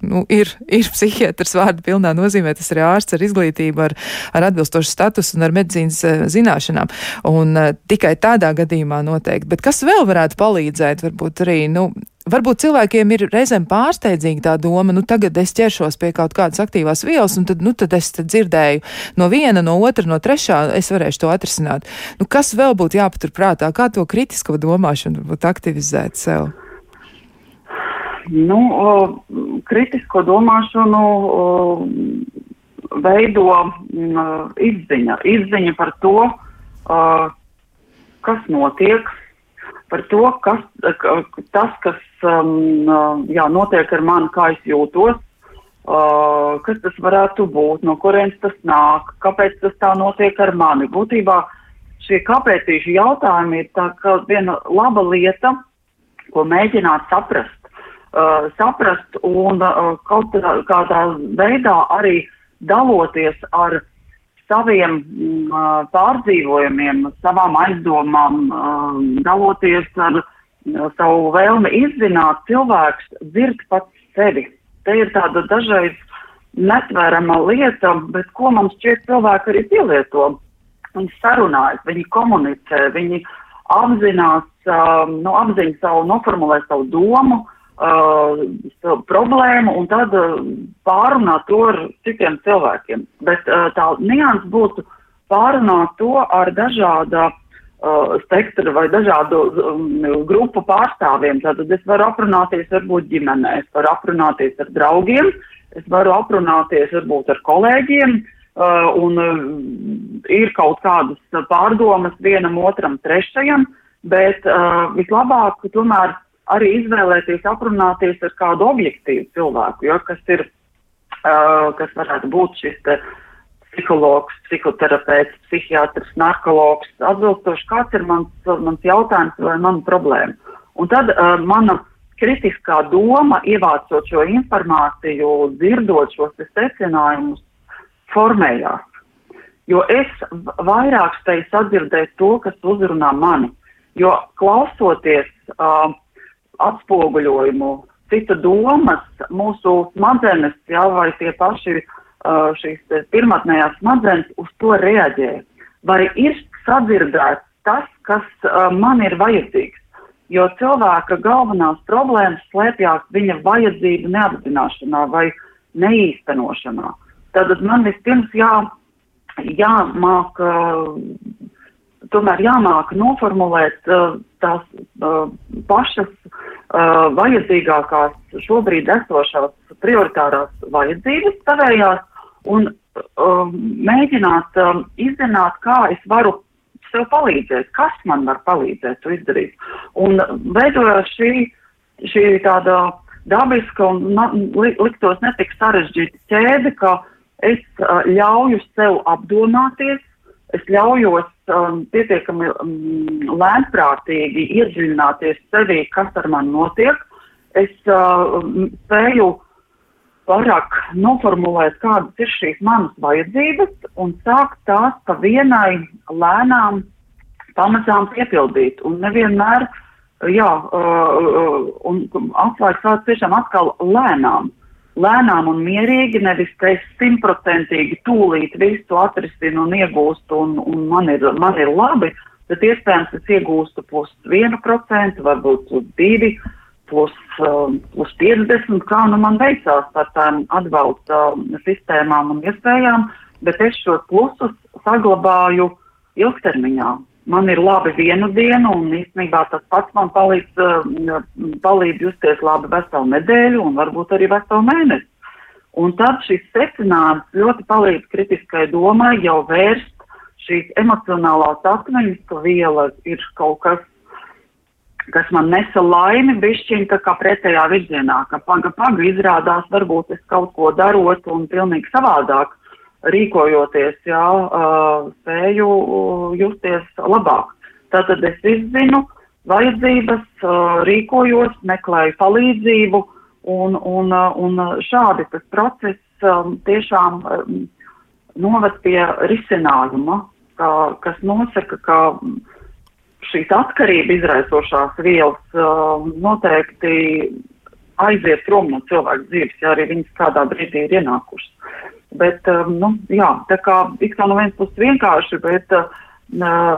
nu, ir, ir psihiatrs vārdu pilnā nozīmē, tas ir ārsts ar izglītību, ar, ar atbilstošu statusu un ar medicīnas zināšanām. Un tikai tādā tādā gadījumā noteikti. Bet kas vēl varētu palīdzēt? Varbūt arī, nu, Varbūt cilvēkiem ir reizēm pārsteidzīga tā doma, nu tagad es ķeršos pie kaut kādas aktīvās vielas, un tad, nu, tad es tad dzirdēju no viena, no otra, no trešā, es varēšu to atrisināt. Nu, kas vēl būtu jāpatur prātā? Kā to kritisko domāšanu varbūt aktivizēt sev? Nu, o, kritisko domāšanu o, veido m, izziņa. Izziņa par to, o, kas notiek, par to, kas, tas, kas um, jā, notiek ar mani, kā es jūtos, uh, kas tas varētu būt, no kurienes tas nāk, kāpēc tas tā notiek ar mani. Būtībā šie kāpēcīši jautājumi ir tā kā viena laba lieta, ko mēģināt saprast. Uh, saprast un uh, kaut kādā veidā arī daloties ar uh, saviem mm, pārdzīvojumiem, savām aizdomām, daloties ar savu vēlmi izzināt, cilvēks dzird pats sevi. Te ir tāda dažreiz netverama lieta, bet ko mums šķiet cilvēki arī pielieto. Viņi sarunājas, viņi komunicē, viņi apzinās, nu, apziņ savu, noformulē savu domu, uh, uh, problēmu un tad uh, pārunāt to ar citiem cilvēkiem. Bet uh, tā nians būtu pārunāt to ar dažāda uh, spektra vai dažādu um, grupu pārstāvjiem. Tātad es varu aprunāties varbūt ģimenē, es varu aprunāties ar draugiem, es varu aprunāties varbūt ar kolēģiem. Uh, un uh, ir kaut kādas pārdomas vienam, otram, trešajam, bet uh, vislabāk tomēr arī izvēlēties aprunāties ar kādu objektīvu cilvēku, jo, kas ir, uh, kas varētu būt šis te psihologs, psihoterapeits, psihiatrs, narkologs, atbilstoši kāds ir mans, mans jautājums vai mana problēma. Un tad uh, mana kritiskā doma, ievācot šo informāciju, dzirdot šos secinājumus, formējās. Jo es vairāk spēju sadzirdēt to, kas uzrunā mani. Jo klausoties uh, atspoguļojumu, citu domas, mūsu smadzenes, jā, vai tie paši uh, šīs pirmatnējās smadzenes uz to reaģē. Vai ir sadzirdēts tas, kas uh, man ir vajadzīgs? Jo cilvēka galvenās problēmas slēpjas viņa vajadzību neapzināšanā vai neīstenošanā. Tad man vispirms jā, jāmāk, tomēr jāmāk noformulēt tās pašas vajadzīgākās šobrīd esošās prioritārās vajadzības savējās un mēģināt izzināt, kā es varu sev palīdzēt, kas man var palīdzēt to izdarīt. Un veidojās šī, šī tāda dabiska un na, li, liktos netik sarežģīta ķēde, ka es uh, ļauju sev apdomāties, es ļaujos um, pietiekami um, lēnprātīgi iedziļināties sevī, kas ar mani notiek. Es uh, spēju vairāk noformulēt, kādas ir šīs manas vajadzības un sākt tās pa vienai lēnām pamazām piepildīt. Un nevienmēr, jā, uh, un atslēgas tāds tiešām atkal lēnām. Lēnām un mierīgi, nevis ka es simtprocentīgi tūlīt visu atrisinu un iegūstu un, un man, ir, man ir labi, bet iespējams es iegūstu plus vienu procentu, varbūt plus divi procentu plus, um, plus 50, kā nu man veicās par tām atbalsta sistēmām un iespējām, bet es šos plusus saglabāju ilgtermiņā. Man ir labi vienu dienu, un īstenībā tas pats man palīdz, um, palīdz justies labi veselu nedēļu un varbūt arī veselu mēnesi. Un tad šis secinājums ļoti palīdz kritiskai domai jau vērst šīs emocionālās atmiņas, ka viela ir kaut kas kas man nesa laimi, bišķiņ tā kā pretējā virzienā, ka paga paga izrādās varbūt es kaut ko darot un pilnīgi savādāk rīkojoties, jā, spēju justies labāk. Tātad es izzinu vajadzības, rīkojos, meklēju palīdzību un, un, un šādi tas process tiešām noved pie risinājuma, ka, kas nosaka, ka šīs atkarība izraisošās vielas noteikti aiziet prom no cilvēka dzīves, ja arī viņas kādā brīdī ir ienākušas. Bet, um, nu, jā, tā kā it kā no vienas puses vienkārši, bet uh,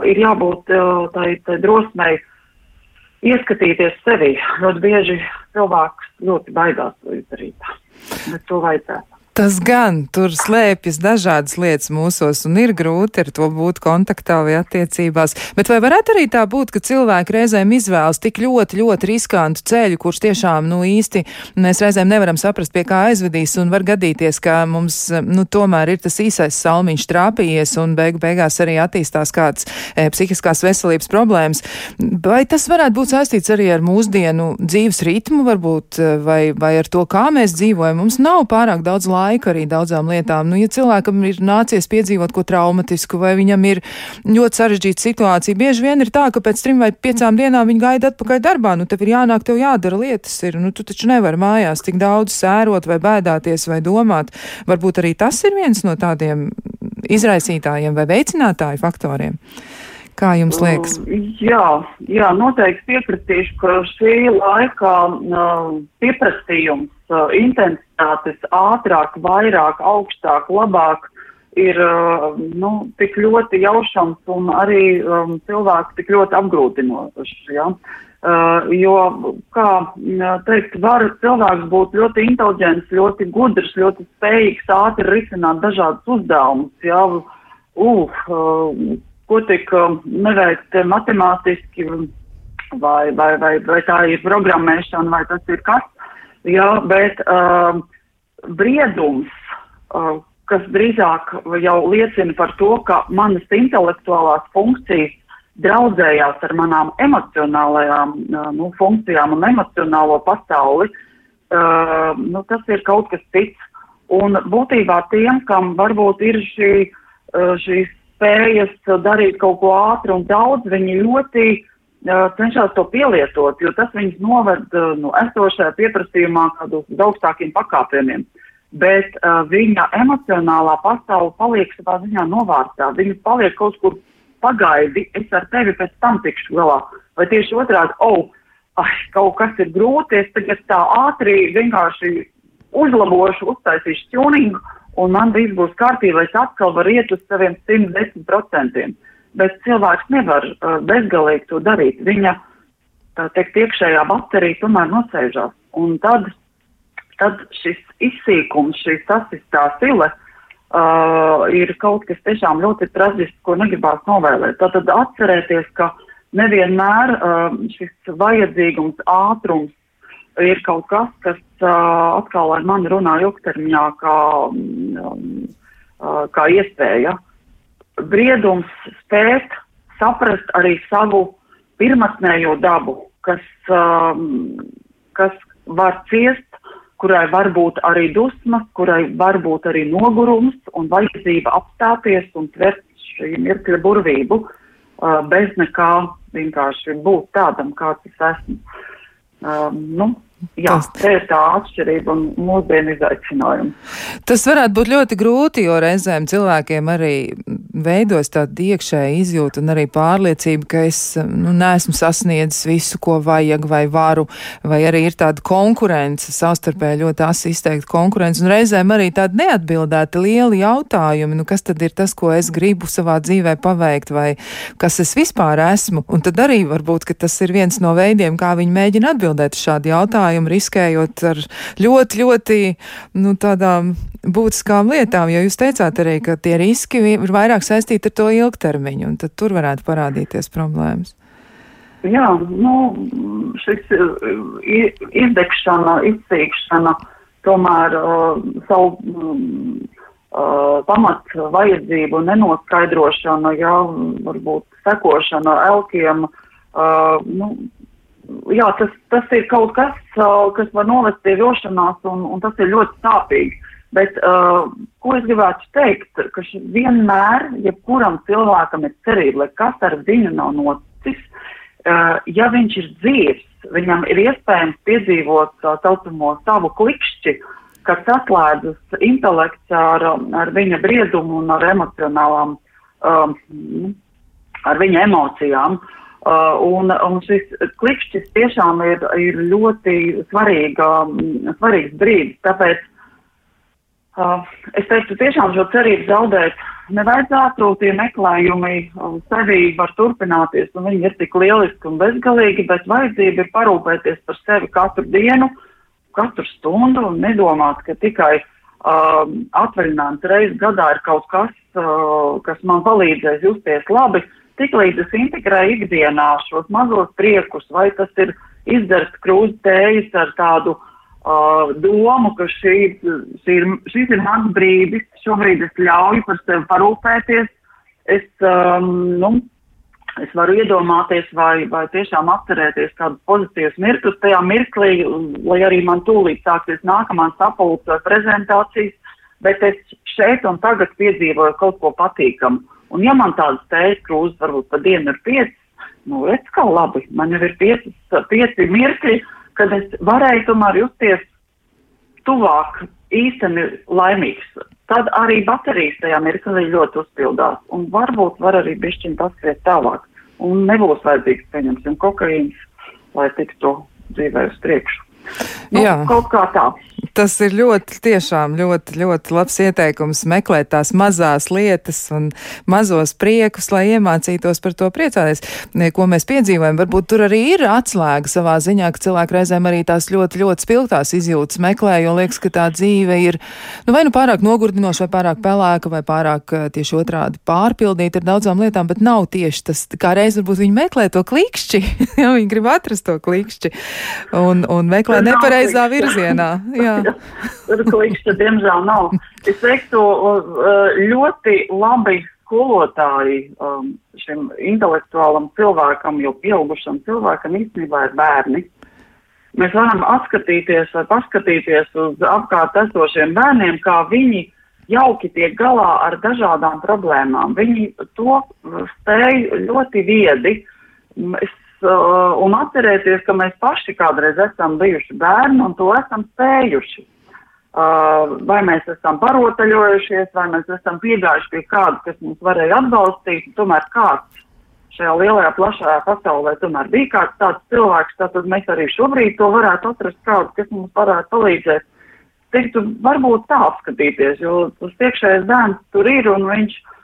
ir jābūt uh, tai, tai drosmei ieskatīties sevi. Ļoti bieži cilvēks ļoti baidās to izdarīt, bet to vajadzētu. Tas gan tur slēpjas dažādas lietas mūsos, un ir grūti ar to būt kontaktā vai attiecībās. Bet vai varētu arī tā būt, ka cilvēki reizēm izvēlas tik ļoti, ļoti riskantu ceļu, kurš tiešām, nu, īsti mēs reizēm nevaram saprast, pie kā aizvedīs, un var gadīties, ka mums, nu, tomēr ir tas īsais salmiņš trāpījies, un beigu beigās arī attīstās kāds e, psihiskās veselības problēmas. Vai tas varētu būt saistīts arī ar mūsdienu dzīves ritmu, varbūt, e, vai, vai ar to, kā mēs dzīvojam? Mums nav pārāk daudz laika laika arī daudzām lietām. Nu, ja cilvēkam ir nācies piedzīvot ko traumatisku, vai viņam ir ļoti sarežģīta situācija, bieži vien ir tā, ka pēc trim vai piecām dienām viņi gaida atpakaļ darbā. Nu, tev ir jānāk, tev jādara lietas. Ir. Nu, tu taču nevari mājās tik daudz sērot vai bēdāties vai domāt. Varbūt arī tas ir viens no tādiem izraisītājiem vai veicinātāju faktoriem. Kā jums liekas? Jā, jā noteikti piekritīšu, ka šī laika uh, pieprasījums, uh, intensitātes ātrāk, vairāk, augstāk, labāk ir uh, nu, tik ļoti jaušams un arī um, cilvēku tik ļoti apgrūtinošs. Ja? Uh, jo, kā teikt, var cilvēks būt ļoti inteliģents, ļoti gudrs, ļoti spējīgs ātri risināt dažādus uzdevumus. Ja? Uh, ko tik um, neveikt matemātiski, vai, vai, vai, vai tā ir programmēšana, vai tas ir kas. Jā, bet uh, briedums, uh, kas drīzāk jau liecina par to, ka manas intelektuālās funkcijas draudzējās ar manām emocionālajām uh, nu, funkcijām un emocionālo pasauli, uh, nu, tas ir kaut kas cits. Un būtībā tiem, kam varbūt ir šī, uh, šīs spējas darīt kaut ko ātri un daudz, viņi ļoti uh, cenšas to pielietot, jo tas viņus noved uh, no esošajā pieprasījumā kādos augstākiem pakāpieniem. Bet uh, viņa emocionālā pasaule paliek savā ziņā novārtā. Viņa paliek kaut kur pagaidi, es ar tevi pēc tam tikšu galā. Vai tieši otrādi, oh, ai, kaut kas ir grūti, es tagad tā ātri vienkārši uzlabošu, uztaisīšu tuningu un man viss būs kārtībā, es atkal varu iet uz saviem 110%. Bet cilvēks nevar uh, bezgalīgi to darīt. Viņa, tā teikt, iekšējā baterija tomēr nosēžās. Un tad, tad šis izsīkums, šī sasistā sile uh, ir kaut kas tiešām ļoti traģisks, ko negribās novēlēt. Tātad atcerēties, ka nevienmēr uh, šis vajadzīgums, ātrums ir kaut kas, kas uh, atkal ar mani runā ilgtermiņā kā, um, uh, kā iespēja. Briedums spēt saprast arī savu pirmatnējo dabu, kas, um, kas var ciest, kurai var būt arī dusmas, kurai var būt arī nogurums un vajadzība apstāties un tvert šī mirkļa burvību, uh, bez nekā vienkārši būt tādam, kāds es esmu. Um, nu, Jā, tas te ir tā atšķirība un mūsdienu izaicinājumi. Tas varētu būt ļoti grūti, jo reizēm cilvēkiem arī veidos tāda iekšēja izjūta un arī pārliecība, ka es nu, neesmu sasniedzis visu, ko vajag vai varu, vai arī ir tāda konkurence, savstarpēji ļoti asi izteikta konkurence, un reizēm arī tāda neatbildēta liela jautājumi, nu kas tad ir tas, ko es gribu savā dzīvē paveikt, vai kas es vispār esmu, un tad arī varbūt, ka tas ir viens no veidiem, kā viņi mēģina atbildēt uz šādu jautājumu jautājumu, riskējot ar ļoti, ļoti nu, tādām būtiskām lietām, jo jūs teicāt arī, ka tie riski ir vairāk saistīti ar to ilgtermiņu, un tad tur varētu parādīties problēmas. Jā, nu, šis izdegšana, izcīkšana, tomēr uh, savu um, uh, pamat vajadzību nenoskaidrošana, jā, varbūt sekošana elkiem, uh, nu, jā, tas, tas ir kaut kas, kas var novest pie vilšanās, un, un tas ir ļoti sāpīgi. Bet, uh, ko es gribētu teikt, ka vienmēr, jebkuram cilvēkam ir cerība, lai kas ar viņu nav noticis, uh, ja viņš ir dzīves, viņam ir iespējams piedzīvot tā saucamo savu klikšķi, kas atslēdzas intelekts ar, ar viņa briedumu un ar emocionālām, um, ar viņa emocijām. Uh, Uh, un, un šis klikšķis tiešām ir, ir ļoti svarīga, svarīgs brīdis. Tāpēc uh, es teiktu, tiešām šo cerību zaudēt nevajadzētu. Tie meklējumi um, sevī var turpināties, un viņi ir tik lieliski un bezgalīgi, bet vajadzība ir parūpēties par sevi katru dienu, katru stundu un nedomāt, ka tikai uh, atvaļinājums reizes gadā ir kaut kas, uh, kas man palīdzēs justies labi. Uh, tiklīdz es integrēju ikdienā šos mazos priekus, vai tas ir izdarts krūze tējas ar tādu uh, domu, ka šī, šī ir, šis ir mans brīdis, šobrīd es ļauju par sevi parūpēties, es, um, nu, es varu iedomāties vai, vai tiešām atcerēties kādus pozitīvus mirklus tajā mirklī, lai arī man tūlīt sāksies nākamā sapulce vai prezentācijas, bet es šeit un tagad piedzīvoju kaut ko patīkamu. Un ja man tādas tējas krūzes varbūt pa dienu ir piecas, nu, redz, kā labi, man jau ir piecas, pieci mirkļi, kad es varēju tomēr justies tuvāk īsteni laimīgs. Tad arī baterijas tajā mirklī ļoti uzpildās, un varbūt var arī bišķiņ paskriet tālāk, un nebūs vajadzīgs, pieņemsim, kokaīns, lai tiktu dzīvē uz priekšu. Nu, Jā. Kaut kā tā. Tas ir ļoti, tiešām ļoti, ļoti labs ieteikums meklēt tās mazās lietas un mazos priekus, lai iemācītos par to priecāties, ko mēs piedzīvojam. Varbūt tur arī ir atslēga savā ziņā, ka cilvēki reizēm arī tās ļoti, ļoti spilgtās izjūtas meklē, jo liekas, ka tā dzīve ir, nu, vai nu pārāk nogurdinoša, vai pārāk pelēka, vai pārāk eh, tieši otrādi pārpildīta ar daudzām lietām, bet nav tieši tas, kā reiz varbūt viņi meklē to klikšķi, [LAUGHS] ja viņi grib atrast to klikšķi un, un meklē nepareizā virzienā. Jā. [LAUGHS] Tur klikšķa diemžēl nav. Es teiktu, ļoti labi skolotāji um, šim intelektuālam cilvēkam, jo pieaugušam cilvēkam īstenībā ir bērni. Mēs varam atskatīties vai paskatīties uz apkārt esošiem bērniem, kā viņi jauki tiek galā ar dažādām problēmām. Viņi to spēj ļoti viedi. Es uh, un atcerēties, ka mēs paši kādreiz esam bijuši bērni un to esam spējuši. Uh, vai mēs esam parotaļojušies, vai mēs esam piegājuši pie kāda, kas mums varēja atbalstīt, tomēr kāds šajā lielajā, plašajā pasaulē tomēr bija kāds tāds cilvēks, tātad mēs arī šobrīd to varētu atrast kādu, kas mums varētu palīdzēt. Teiktu, varbūt tā apskatīties, jo tas iekšējais bērns tur ir un viņš Uh,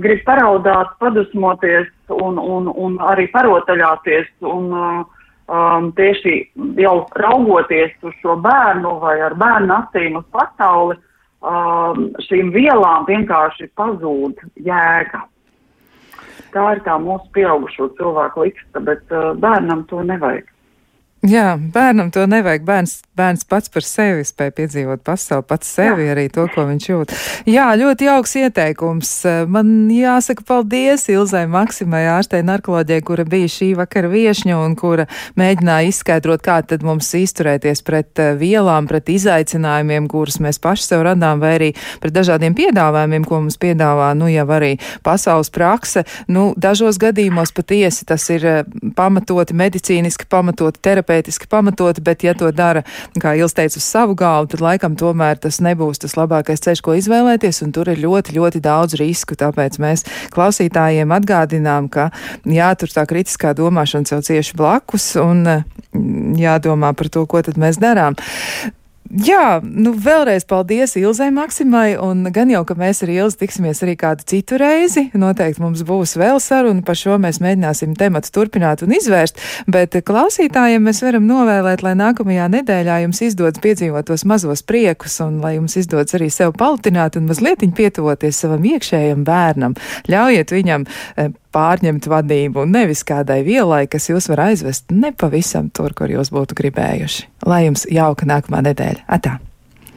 grib paraudāt, padusmoties un, un, un arī parotaļāties un uh, um, tieši jau raugoties uz šo bērnu vai ar bērnu acīm uz pasauli, um, šīm vielām vienkārši pazūd jēga. Tā ir tā mūsu pieaugušo cilvēku liksta, bet uh, bērnam to nevajag. Jā, bērnam to nevajag. Bērns, bērns pats par sevi spēj piedzīvot pasauli, pats sevi Jā. arī to, ko viņš jūt. Jā, ļoti jauks ieteikums. Man jāsaka paldies Ilzai Maksimai, ārstei narkoloģijai, kura bija šī vakara viešņa un kura mēģināja izskaidrot, kā tad mums izturēties pret eh, vielām, pret izaicinājumiem, kurus mēs paši sev radām, vai arī pret dažādiem piedāvājumiem, ko mums piedāvā, nu jau arī pasaules prakse. Nu, dažos gadījumos patiesi tas ir eh, pamatoti, medicīniski pamatoti, terapeiti terapeitiski pamatoti, bet ja to dara, kā Ils teica, uz savu galvu, tad laikam tomēr tas nebūs tas labākais ceļš, ko izvēlēties, un tur ir ļoti, ļoti daudz risku. Tāpēc mēs klausītājiem atgādinām, ka jā, tur tā kritiskā domāšana sev cieši blakus un mm, jādomā par to, ko tad mēs darām. Jā, nu vēlreiz paldies Ilzai Maksimai, un gan jau, ka mēs ar Ilzi tiksimies arī kādu citu reizi. Noteikti mums būs vēl saruna, par šo mēs mēģināsim tematu turpināt un izvērst, bet klausītājiem mēs varam novēlēt, lai nākamajā nedēļā jums izdodas piedzīvot tos mazos priekus, un lai jums izdodas arī sev paltināt un mazliet pietuvoties savam iekšējam bērnam. Ļaujiet viņam eh, pārņemt vadību nevis kādai vielai, kas jūs var aizvest nepavisam tur, kur jūs būtu gribējuši. Lai jums jauka nākamā nedēļa! Atā!